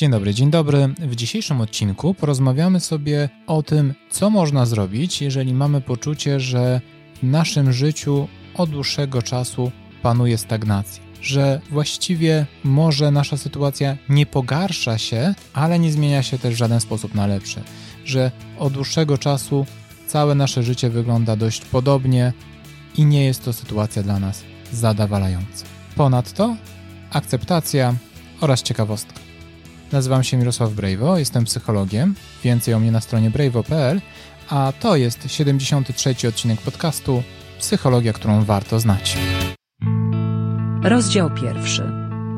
Dzień dobry, dzień dobry. W dzisiejszym odcinku porozmawiamy sobie o tym, co można zrobić, jeżeli mamy poczucie, że w naszym życiu od dłuższego czasu panuje stagnacja. Że właściwie może nasza sytuacja nie pogarsza się, ale nie zmienia się też w żaden sposób na lepsze. Że od dłuższego czasu całe nasze życie wygląda dość podobnie i nie jest to sytuacja dla nas zadowalająca. Ponadto akceptacja oraz ciekawostka. Nazywam się Mirosław Brejwo, jestem psychologiem. Więcej o mnie na stronie brejwo.pl, a to jest 73. odcinek podcastu Psychologia, którą warto znać. Rozdział pierwszy.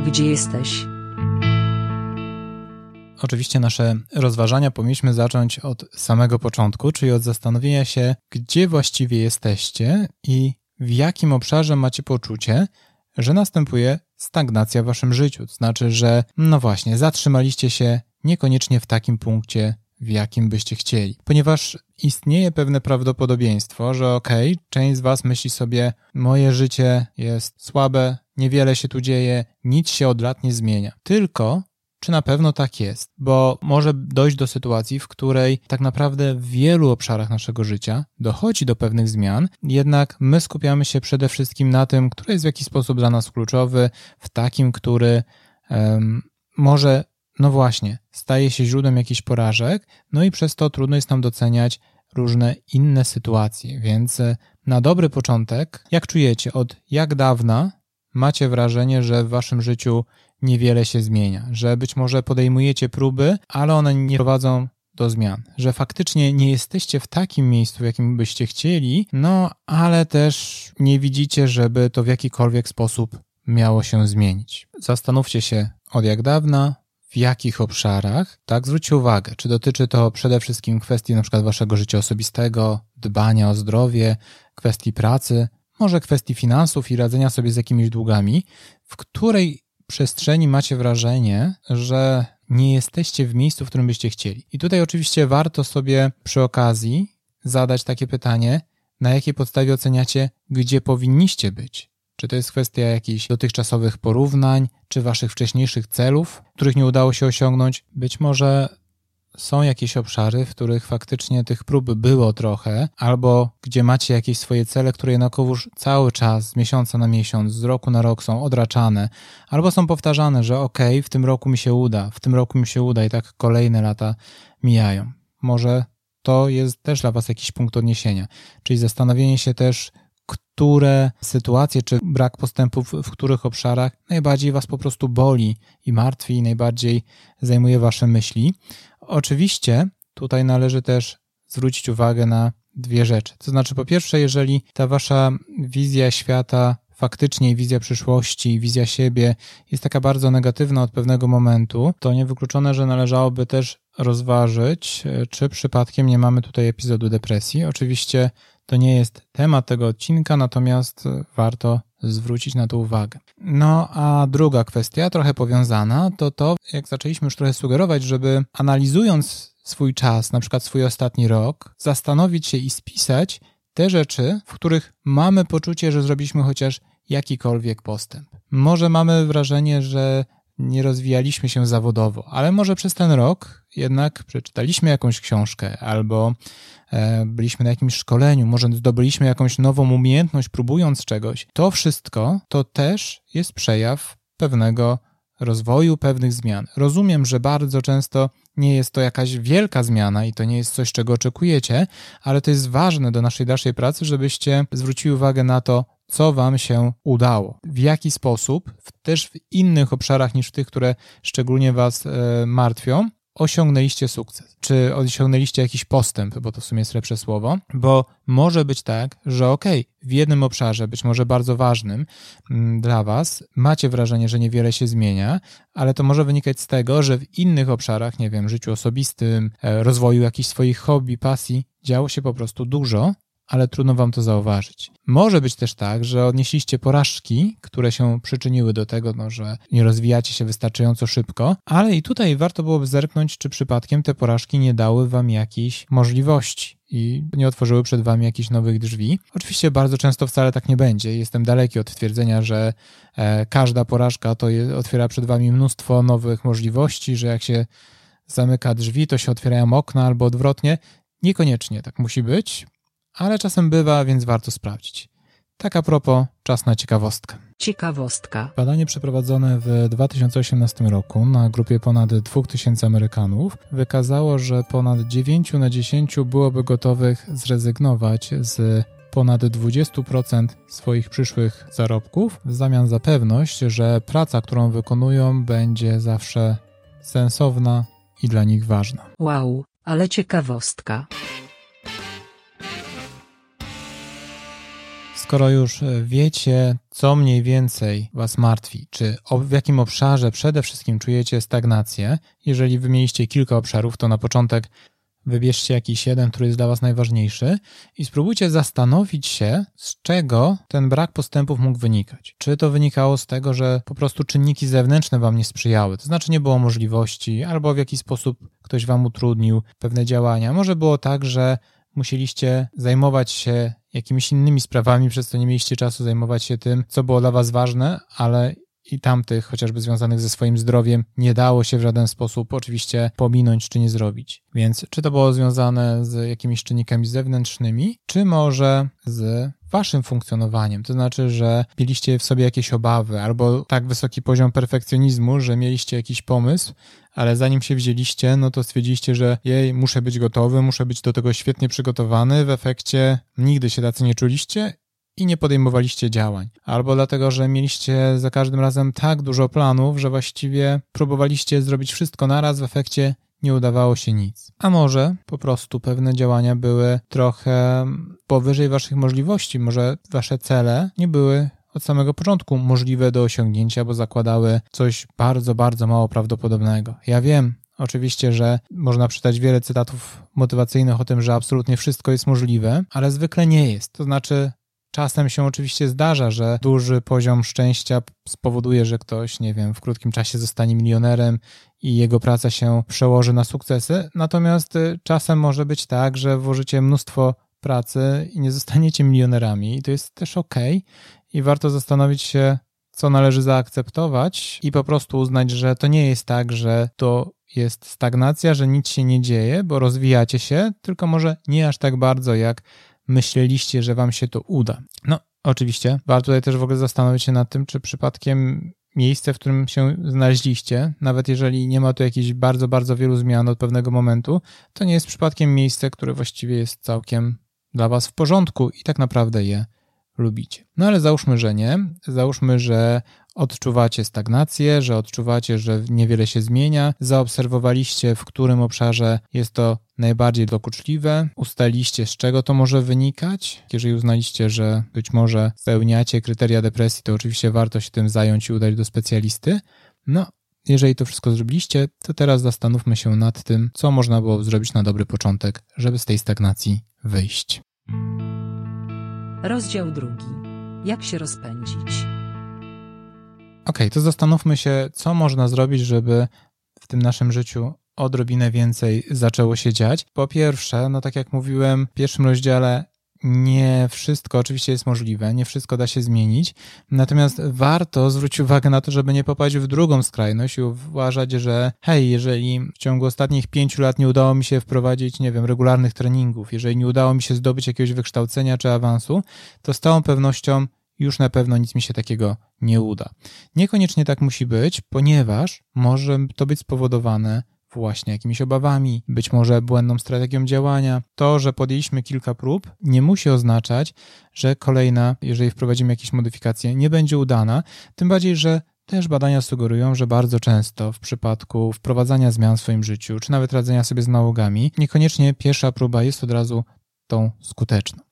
Gdzie jesteś? Oczywiście nasze rozważania powinniśmy zacząć od samego początku, czyli od zastanowienia się, gdzie właściwie jesteście i w jakim obszarze macie poczucie, że następuje stagnacja w waszym życiu. To znaczy, że no właśnie, zatrzymaliście się niekoniecznie w takim punkcie, w jakim byście chcieli. Ponieważ istnieje pewne prawdopodobieństwo, że okej, okay, część z was myśli sobie, moje życie jest słabe, niewiele się tu dzieje, nic się od lat nie zmienia. Tylko czy na pewno tak jest, bo może dojść do sytuacji, w której tak naprawdę w wielu obszarach naszego życia dochodzi do pewnych zmian, jednak my skupiamy się przede wszystkim na tym, który jest w jakiś sposób dla nas kluczowy, w takim, który um, może, no właśnie, staje się źródłem jakichś porażek, no i przez to trudno jest nam doceniać różne inne sytuacje. Więc e, na dobry początek, jak czujecie, od jak dawna macie wrażenie, że w waszym życiu niewiele się zmienia, że być może podejmujecie próby, ale one nie prowadzą do zmian, że faktycznie nie jesteście w takim miejscu, w jakim byście chcieli, no ale też nie widzicie, żeby to w jakikolwiek sposób miało się zmienić. Zastanówcie się od jak dawna, w jakich obszarach, tak, zwróćcie uwagę, czy dotyczy to przede wszystkim kwestii na przykład waszego życia osobistego, dbania o zdrowie, kwestii pracy, może kwestii finansów i radzenia sobie z jakimiś długami, w której przestrzeni macie wrażenie, że nie jesteście w miejscu, w którym byście chcieli. I tutaj oczywiście warto sobie przy okazji zadać takie pytanie, na jakiej podstawie oceniacie, gdzie powinniście być. Czy to jest kwestia jakichś dotychczasowych porównań, czy waszych wcześniejszych celów, których nie udało się osiągnąć? Być może są jakieś obszary, w których faktycznie tych prób było trochę, albo gdzie macie jakieś swoje cele, które jednakowoż cały czas, z miesiąca na miesiąc, z roku na rok są odraczane, albo są powtarzane, że ok, w tym roku mi się uda, w tym roku mi się uda i tak kolejne lata mijają. Może to jest też dla Was jakiś punkt odniesienia, czyli zastanowienie się też, które sytuacje czy brak postępów w których obszarach najbardziej Was po prostu boli i martwi, i najbardziej zajmuje Wasze myśli. Oczywiście tutaj należy też zwrócić uwagę na dwie rzeczy. To znaczy, po pierwsze, jeżeli ta wasza wizja świata, faktycznie wizja przyszłości, wizja siebie jest taka bardzo negatywna od pewnego momentu, to niewykluczone, że należałoby też rozważyć, czy przypadkiem nie mamy tutaj epizodu depresji. Oczywiście to nie jest temat tego odcinka, natomiast warto zwrócić na to uwagę. No a druga kwestia, trochę powiązana, to to, jak zaczęliśmy już trochę sugerować, żeby analizując swój czas, na przykład swój ostatni rok, zastanowić się i spisać te rzeczy, w których mamy poczucie, że zrobiliśmy chociaż jakikolwiek postęp. Może mamy wrażenie, że nie rozwijaliśmy się zawodowo, ale może przez ten rok jednak przeczytaliśmy jakąś książkę albo e, byliśmy na jakimś szkoleniu, może zdobyliśmy jakąś nową umiejętność, próbując czegoś. To wszystko to też jest przejaw pewnego rozwoju, pewnych zmian. Rozumiem, że bardzo często nie jest to jakaś wielka zmiana i to nie jest coś, czego oczekujecie, ale to jest ważne do naszej dalszej pracy, żebyście zwrócili uwagę na to, co Wam się udało, w jaki sposób, też w innych obszarach niż w tych, które szczególnie Was e, martwią, osiągnęliście sukces, czy osiągnęliście jakiś postęp, bo to w sumie jest lepsze słowo, bo może być tak, że okej, okay, w jednym obszarze, być może bardzo ważnym mm, dla Was, macie wrażenie, że niewiele się zmienia, ale to może wynikać z tego, że w innych obszarach, nie wiem, życiu osobistym, e, rozwoju jakichś swoich hobby, pasji, działo się po prostu dużo ale trudno wam to zauważyć. Może być też tak, że odnieśliście porażki, które się przyczyniły do tego, no, że nie rozwijacie się wystarczająco szybko, ale i tutaj warto byłoby zerknąć, czy przypadkiem te porażki nie dały wam jakiejś możliwości, i nie otworzyły przed wami jakichś nowych drzwi. Oczywiście bardzo często wcale tak nie będzie. Jestem daleki od twierdzenia, że e, każda porażka to otwiera przed wami mnóstwo nowych możliwości, że jak się zamyka drzwi, to się otwierają okna albo odwrotnie. Niekoniecznie tak musi być, ale czasem bywa, więc warto sprawdzić. Tak a propos, czas na ciekawostkę. Ciekawostka. Badanie przeprowadzone w 2018 roku na grupie ponad 2000 Amerykanów wykazało, że ponad 9 na 10 byłoby gotowych zrezygnować z ponad 20% swoich przyszłych zarobków w zamian za pewność, że praca, którą wykonują, będzie zawsze sensowna i dla nich ważna. Wow, ale ciekawostka. Skoro już e, wiecie, co mniej więcej Was martwi, czy w jakim obszarze przede wszystkim czujecie stagnację, jeżeli wymieniliście kilka obszarów, to na początek wybierzcie jakiś jeden, który jest dla Was najważniejszy i spróbujcie zastanowić się, z czego ten brak postępów mógł wynikać. Czy to wynikało z tego, że po prostu czynniki zewnętrzne Wam nie sprzyjały, to znaczy nie było możliwości, albo w jakiś sposób ktoś Wam utrudnił pewne działania. Może było tak, że musieliście zajmować się jakimiś innymi sprawami, przez co nie mieliście czasu zajmować się tym, co było dla was ważne, ale i tamtych, chociażby związanych ze swoim zdrowiem, nie dało się w żaden sposób oczywiście pominąć czy nie zrobić. Więc czy to było związane z jakimiś czynnikami zewnętrznymi, czy może z waszym funkcjonowaniem. To znaczy, że mieliście w sobie jakieś obawy albo tak wysoki poziom perfekcjonizmu, że mieliście jakiś pomysł, ale zanim się wzięliście, no to stwierdziliście, że jej, muszę być gotowy, muszę być do tego świetnie przygotowany. W efekcie nigdy się tacy nie czuliście i nie podejmowaliście działań. Albo dlatego, że mieliście za każdym razem tak dużo planów, że właściwie próbowaliście zrobić wszystko naraz, w efekcie nie udawało się nic. A może po prostu pewne działania były trochę powyżej waszych możliwości, może wasze cele nie były od samego początku możliwe do osiągnięcia, bo zakładały coś bardzo, bardzo mało prawdopodobnego. Ja wiem, Oczywiście, że można przytać wiele cytatów motywacyjnych o tym, że absolutnie wszystko jest możliwe, ale zwykle nie jest. To znaczy, czasem się oczywiście zdarza, że duży poziom szczęścia spowoduje, że ktoś, nie wiem, w krótkim czasie zostanie milionerem i jego praca się przełoży na sukcesy. Natomiast y, czasem może być tak, że włożycie mnóstwo pracy i nie zostaniecie milionerami, i to jest też ok. I warto zastanowić się, co należy zaakceptować i po prostu uznać, że to nie jest tak, że to jest stagnacja, że nic się nie dzieje, bo rozwijacie się, tylko może nie aż tak bardzo, jak myśleliście, że wam się to uda. No, oczywiście, warto tutaj też w ogóle zastanowić się nad tym, czy przypadkiem miejsce, w którym się znaleźliście, nawet jeżeli nie ma tu jakichś bardzo, bardzo wielu zmian od pewnego momentu, to nie jest przypadkiem miejsce, które właściwie jest całkiem dla was w porządku i tak naprawdę je lubicie. No ale załóżmy, że nie. Załóżmy, że odczuwacie stagnację, że odczuwacie, że niewiele się zmienia, zaobserwowaliście, w którym obszarze jest to najbardziej dokuczliwe, ustaliście, z czego to może wynikać. Jeżeli uznaliście, że być może spełniacie kryteria depresji, to oczywiście warto się tym zająć i udać do specjalisty. No, jeżeli to wszystko zrobiliście, to teraz zastanówmy się nad tym, co można było zrobić na dobry początek, żeby z tej stagnacji wyjść. Rozdział drugi. Jak się rozpędzić? Ok, to zastanówmy się, co można zrobić, żeby w tym naszym życiu odrobinę więcej zaczęło się dziać. Po pierwsze, no tak jak mówiłem w pierwszym rozdziale, nie wszystko oczywiście jest możliwe, nie wszystko da się zmienić, natomiast warto zwrócić uwagę na to, żeby nie popaść w drugą skrajność i uważać, że hej, jeżeli w ciągu ostatnich pięciu lat nie udało mi się wprowadzić, nie wiem, regularnych treningów, jeżeli nie udało mi się zdobyć jakiegoś wykształcenia czy awansu, to z całą pewnością już na pewno nic mi się takiego nie uda. Niekoniecznie tak musi być, ponieważ może to być spowodowane właśnie jakimiś obawami, być może błędną strategią działania. To, że podjęliśmy kilka prób, nie musi oznaczać, że kolejna, jeżeli wprowadzimy jakieś modyfikacje, nie będzie udana. Tym bardziej, że też badania sugerują, że bardzo często w przypadku wprowadzania zmian w swoim życiu, czy nawet radzenia sobie z nałogami, niekoniecznie pierwsza próba jest od razu tą skuteczną.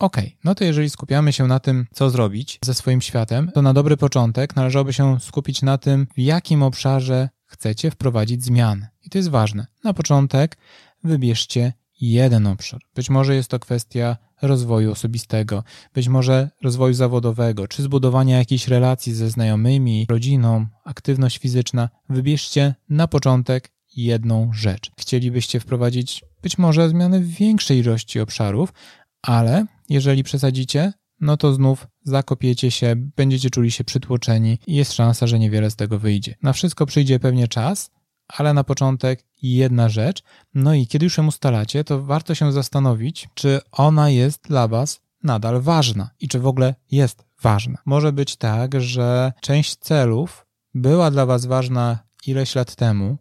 Ok, no to jeżeli skupiamy się na tym, co zrobić ze swoim światem, to na dobry początek należałoby się skupić na tym, w jakim obszarze chcecie wprowadzić zmiany. I to jest ważne. Na początek wybierzcie jeden obszar. Być może jest to kwestia rozwoju osobistego, być może rozwoju zawodowego, czy zbudowania jakichś relacji ze znajomymi, rodziną, aktywność fizyczna. Wybierzcie na początek jedną rzecz. Chcielibyście wprowadzić być może zmiany w większej ilości obszarów, ale jeżeli przesadzicie, no to znów zakopiecie się, będziecie czuli się przytłoczeni i jest szansa, że niewiele z tego wyjdzie. Na wszystko przyjdzie pewnie czas, ale na początek jedna rzecz. No i kiedy już ją ustalacie, to warto się zastanowić, czy ona jest dla Was nadal ważna i czy w ogóle jest ważna. Może być tak, że część celów była dla Was ważna ileś lat temu,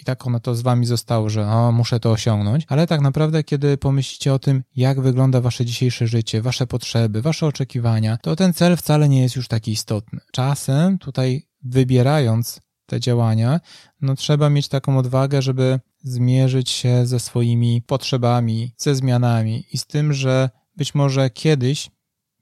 i tak ono to z wami zostało, że o, muszę to osiągnąć, ale tak naprawdę, kiedy pomyślicie o tym, jak wygląda wasze dzisiejsze życie, wasze potrzeby, wasze oczekiwania, to ten cel wcale nie jest już taki istotny. Czasem tutaj wybierając te działania, no trzeba mieć taką odwagę, żeby zmierzyć się ze swoimi potrzebami, ze zmianami i z tym, że być może kiedyś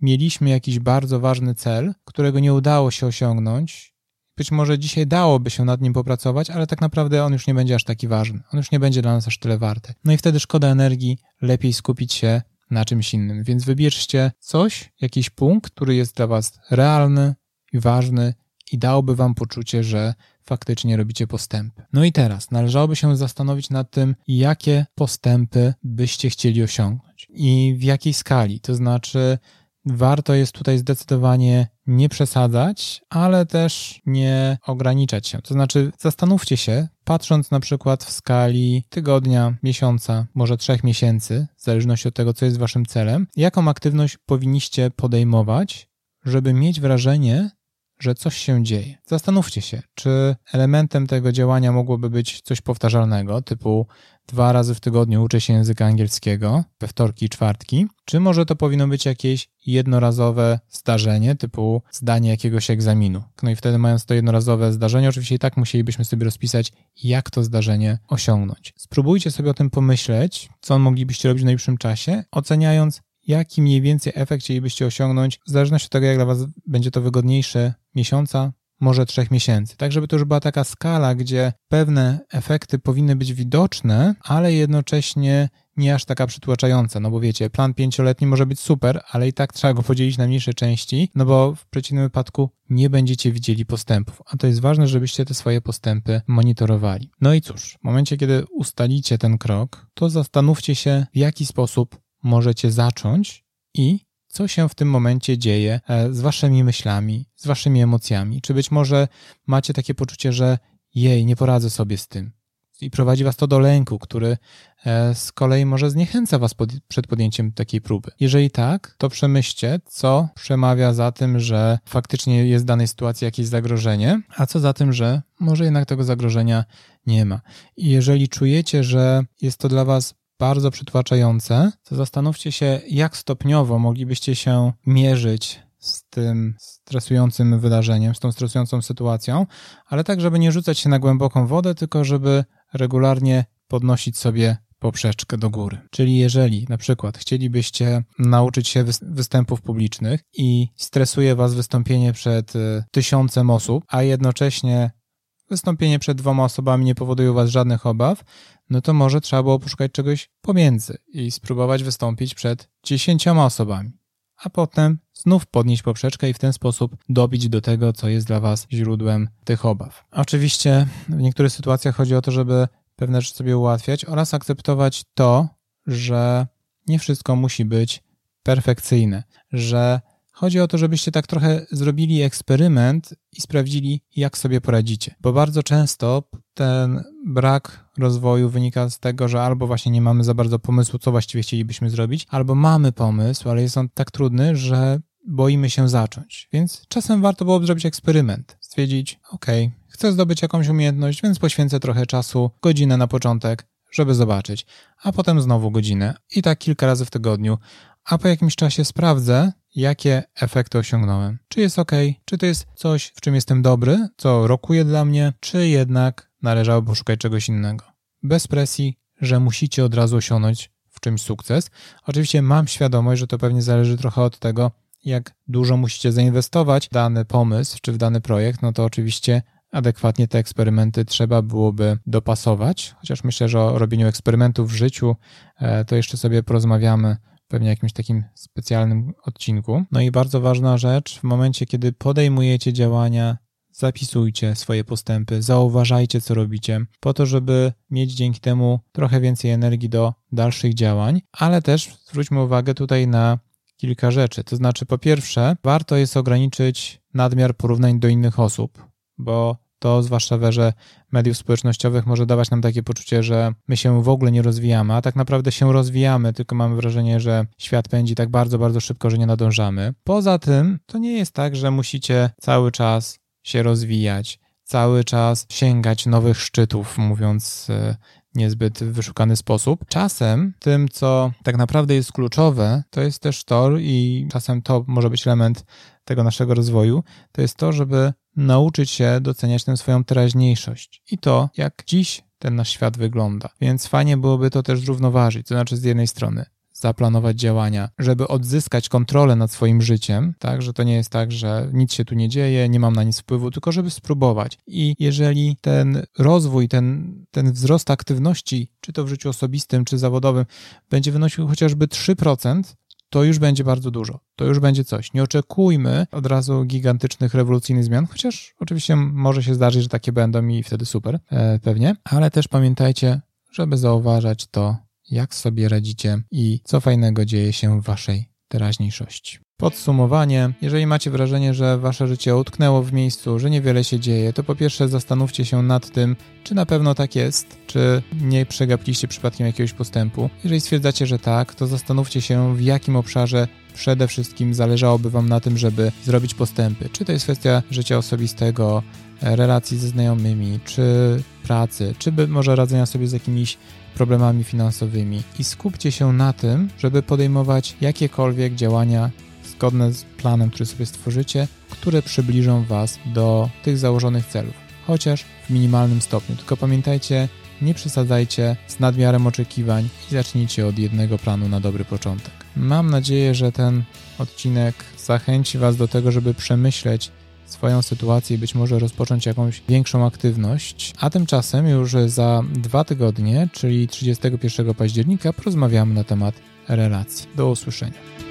mieliśmy jakiś bardzo ważny cel, którego nie udało się osiągnąć. Być może dzisiaj dałoby się nad nim popracować, ale tak naprawdę on już nie będzie aż taki ważny. On już nie będzie dla nas aż tyle warty. No i wtedy szkoda energii, lepiej skupić się na czymś innym. Więc wybierzcie coś, jakiś punkt, który jest dla Was realny i ważny i dałby Wam poczucie, że faktycznie robicie postępy. No i teraz należałoby się zastanowić nad tym, jakie postępy byście chcieli osiągnąć i w jakiej skali. To znaczy, warto jest tutaj zdecydowanie nie przesadzać, ale też nie ograniczać się. To znaczy, zastanówcie się, patrząc na przykład w skali tygodnia, miesiąca, może trzech miesięcy, w zależności od tego, co jest waszym celem, jaką aktywność powinniście podejmować, żeby mieć wrażenie, że coś się dzieje. Zastanówcie się, czy elementem tego działania mogłoby być coś powtarzalnego, typu dwa razy w tygodniu uczę się języka angielskiego, we wtorki i czwartki, czy może to powinno być jakieś jednorazowe zdarzenie, typu zdanie jakiegoś egzaminu. No i wtedy mając to jednorazowe zdarzenie, oczywiście i tak musielibyśmy sobie rozpisać, jak to zdarzenie osiągnąć. Spróbujcie sobie o tym pomyśleć, co moglibyście robić w najbliższym czasie, oceniając, jaki mniej więcej efekt chcielibyście osiągnąć, w zależności od tego, jak dla Was będzie to wygodniejsze, miesiąca, może trzech miesięcy. Tak, żeby to już była taka skala, gdzie pewne efekty powinny być widoczne, ale jednocześnie nie aż taka przytłaczająca, no bo wiecie, plan pięcioletni może być super, ale i tak trzeba go podzielić na mniejsze części, no bo w przeciwnym wypadku nie będziecie widzieli postępów, a to jest ważne, żebyście te swoje postępy monitorowali. No i cóż, w momencie, kiedy ustalicie ten krok, to zastanówcie się, w jaki sposób możecie zacząć i co się w tym momencie dzieje e, z waszymi myślami, z waszymi emocjami. Czy być może macie takie poczucie, że jej, nie poradzę sobie z tym. I prowadzi was to do lęku, który e, z kolei może zniechęca was pod, przed podjęciem takiej próby. Jeżeli tak, to przemyślcie, co przemawia za tym, że faktycznie jest w danej sytuacji jakieś zagrożenie, a co za tym, że może jednak tego zagrożenia nie ma. I jeżeli czujecie, że jest to dla was bardzo przytłaczające, to zastanówcie się, jak stopniowo moglibyście się mierzyć z tym stresującym wydarzeniem, z tą stresującą sytuacją, ale tak, żeby nie rzucać się na głęboką wodę, tylko żeby regularnie podnosić sobie poprzeczkę do góry. Czyli jeżeli na przykład chcielibyście nauczyć się występów publicznych i stresuje was wystąpienie przed y, tysiącem osób, a jednocześnie wystąpienie przed dwoma osobami nie powoduje u was żadnych obaw, no to może trzeba było poszukać czegoś pomiędzy i spróbować wystąpić przed dziesięcioma osobami, a potem znów podnieść poprzeczkę i w ten sposób dobić do tego, co jest dla Was źródłem tych obaw. Oczywiście w niektórych sytuacjach chodzi o to, żeby pewne rzeczy sobie ułatwiać oraz akceptować to, że nie wszystko musi być perfekcyjne, że Chodzi o to, żebyście tak trochę zrobili eksperyment i sprawdzili, jak sobie poradzicie. Bo bardzo często ten brak rozwoju wynika z tego, że albo właśnie nie mamy za bardzo pomysłu, co właściwie chcielibyśmy zrobić, albo mamy pomysł, ale jest on tak trudny, że boimy się zacząć. Więc czasem warto byłoby zrobić eksperyment. Stwierdzić, ok, chcę zdobyć jakąś umiejętność, więc poświęcę trochę czasu, godzinę na początek, żeby zobaczyć, a potem znowu godzinę i tak kilka razy w tygodniu, a po jakimś czasie sprawdzę, jakie efekty osiągnąłem. Czy jest ok, czy to jest coś, w czym jestem dobry, co rokuje dla mnie, czy jednak należałoby poszukać czegoś innego. Bez presji, że musicie od razu osiągnąć w czymś sukces. Oczywiście mam świadomość, że to pewnie zależy trochę od tego, jak dużo musicie zainwestować w dany pomysł czy w dany projekt, no to oczywiście adekwatnie te eksperymenty trzeba byłoby dopasować. Chociaż myślę, że o robieniu eksperymentów w życiu e, to jeszcze sobie porozmawiamy pewnie jakimś takim specjalnym odcinku. No i bardzo ważna rzecz, w momencie, kiedy podejmujecie działania, zapisujcie swoje postępy, zauważajcie, co robicie, po to, żeby mieć dzięki temu trochę więcej energii do dalszych działań, ale też zwróćmy uwagę tutaj na kilka rzeczy. To znaczy, po pierwsze, warto jest ograniczyć nadmiar porównań do innych osób, bo to zwłaszcza w erze mediów społecznościowych może dawać nam takie poczucie, że my się w ogóle nie rozwijamy, a tak naprawdę się rozwijamy, tylko mamy wrażenie, że świat pędzi tak bardzo, bardzo szybko, że nie nadążamy. Poza tym, to nie jest tak, że musicie cały czas się rozwijać, cały czas sięgać nowych szczytów, mówiąc e, niezbyt wyszukany sposób. Czasem tym, co tak naprawdę jest kluczowe, to jest też to i czasem to może być element tego naszego rozwoju, to jest to, żeby nauczyć się doceniać tę swoją teraźniejszość i to, jak dziś ten nasz świat wygląda. Więc fajnie byłoby to też zrównoważyć, to znaczy z jednej strony zaplanować działania, żeby odzyskać kontrolę nad swoim życiem, tak, że to nie jest tak, że nic się tu nie dzieje, nie mam na nic wpływu, tylko żeby spróbować. I jeżeli ten rozwój, ten, ten wzrost aktywności, czy to w życiu osobistym, czy zawodowym, będzie wynosił chociażby 3%, to już będzie bardzo dużo. To już będzie coś. Nie oczekujmy od razu gigantycznych, rewolucyjnych zmian, chociaż oczywiście może się zdarzyć, że takie będą i wtedy super, e, pewnie, ale też pamiętajcie, żeby zauważać to, jak sobie radzicie i co fajnego dzieje się w waszej teraźniejszości. Podsumowanie. Jeżeli macie wrażenie, że wasze życie utknęło w miejscu, że niewiele się dzieje, to po pierwsze zastanówcie się nad tym, czy na pewno tak jest, czy nie przegapliście przypadkiem jakiegoś postępu. Jeżeli stwierdzacie, że tak, to zastanówcie się, w jakim obszarze przede wszystkim zależałoby wam na tym, żeby zrobić postępy. Czy to jest kwestia życia osobistego, relacji ze znajomymi, czy pracy, czy by może radzenia sobie z jakimiś problemami finansowymi i skupcie się na tym, żeby podejmować jakiekolwiek działania zgodne z planem, który sobie stworzycie, które przybliżą Was do tych założonych celów, chociaż w minimalnym stopniu. Tylko pamiętajcie, nie przesadzajcie z nadmiarem oczekiwań i zacznijcie od jednego planu na dobry początek. Mam nadzieję, że ten odcinek zachęci Was do tego, żeby przemyśleć swoją sytuację i być może rozpocząć jakąś większą aktywność. A tymczasem już za dwa tygodnie, czyli 31 października, porozmawiamy na temat relacji. Do usłyszenia.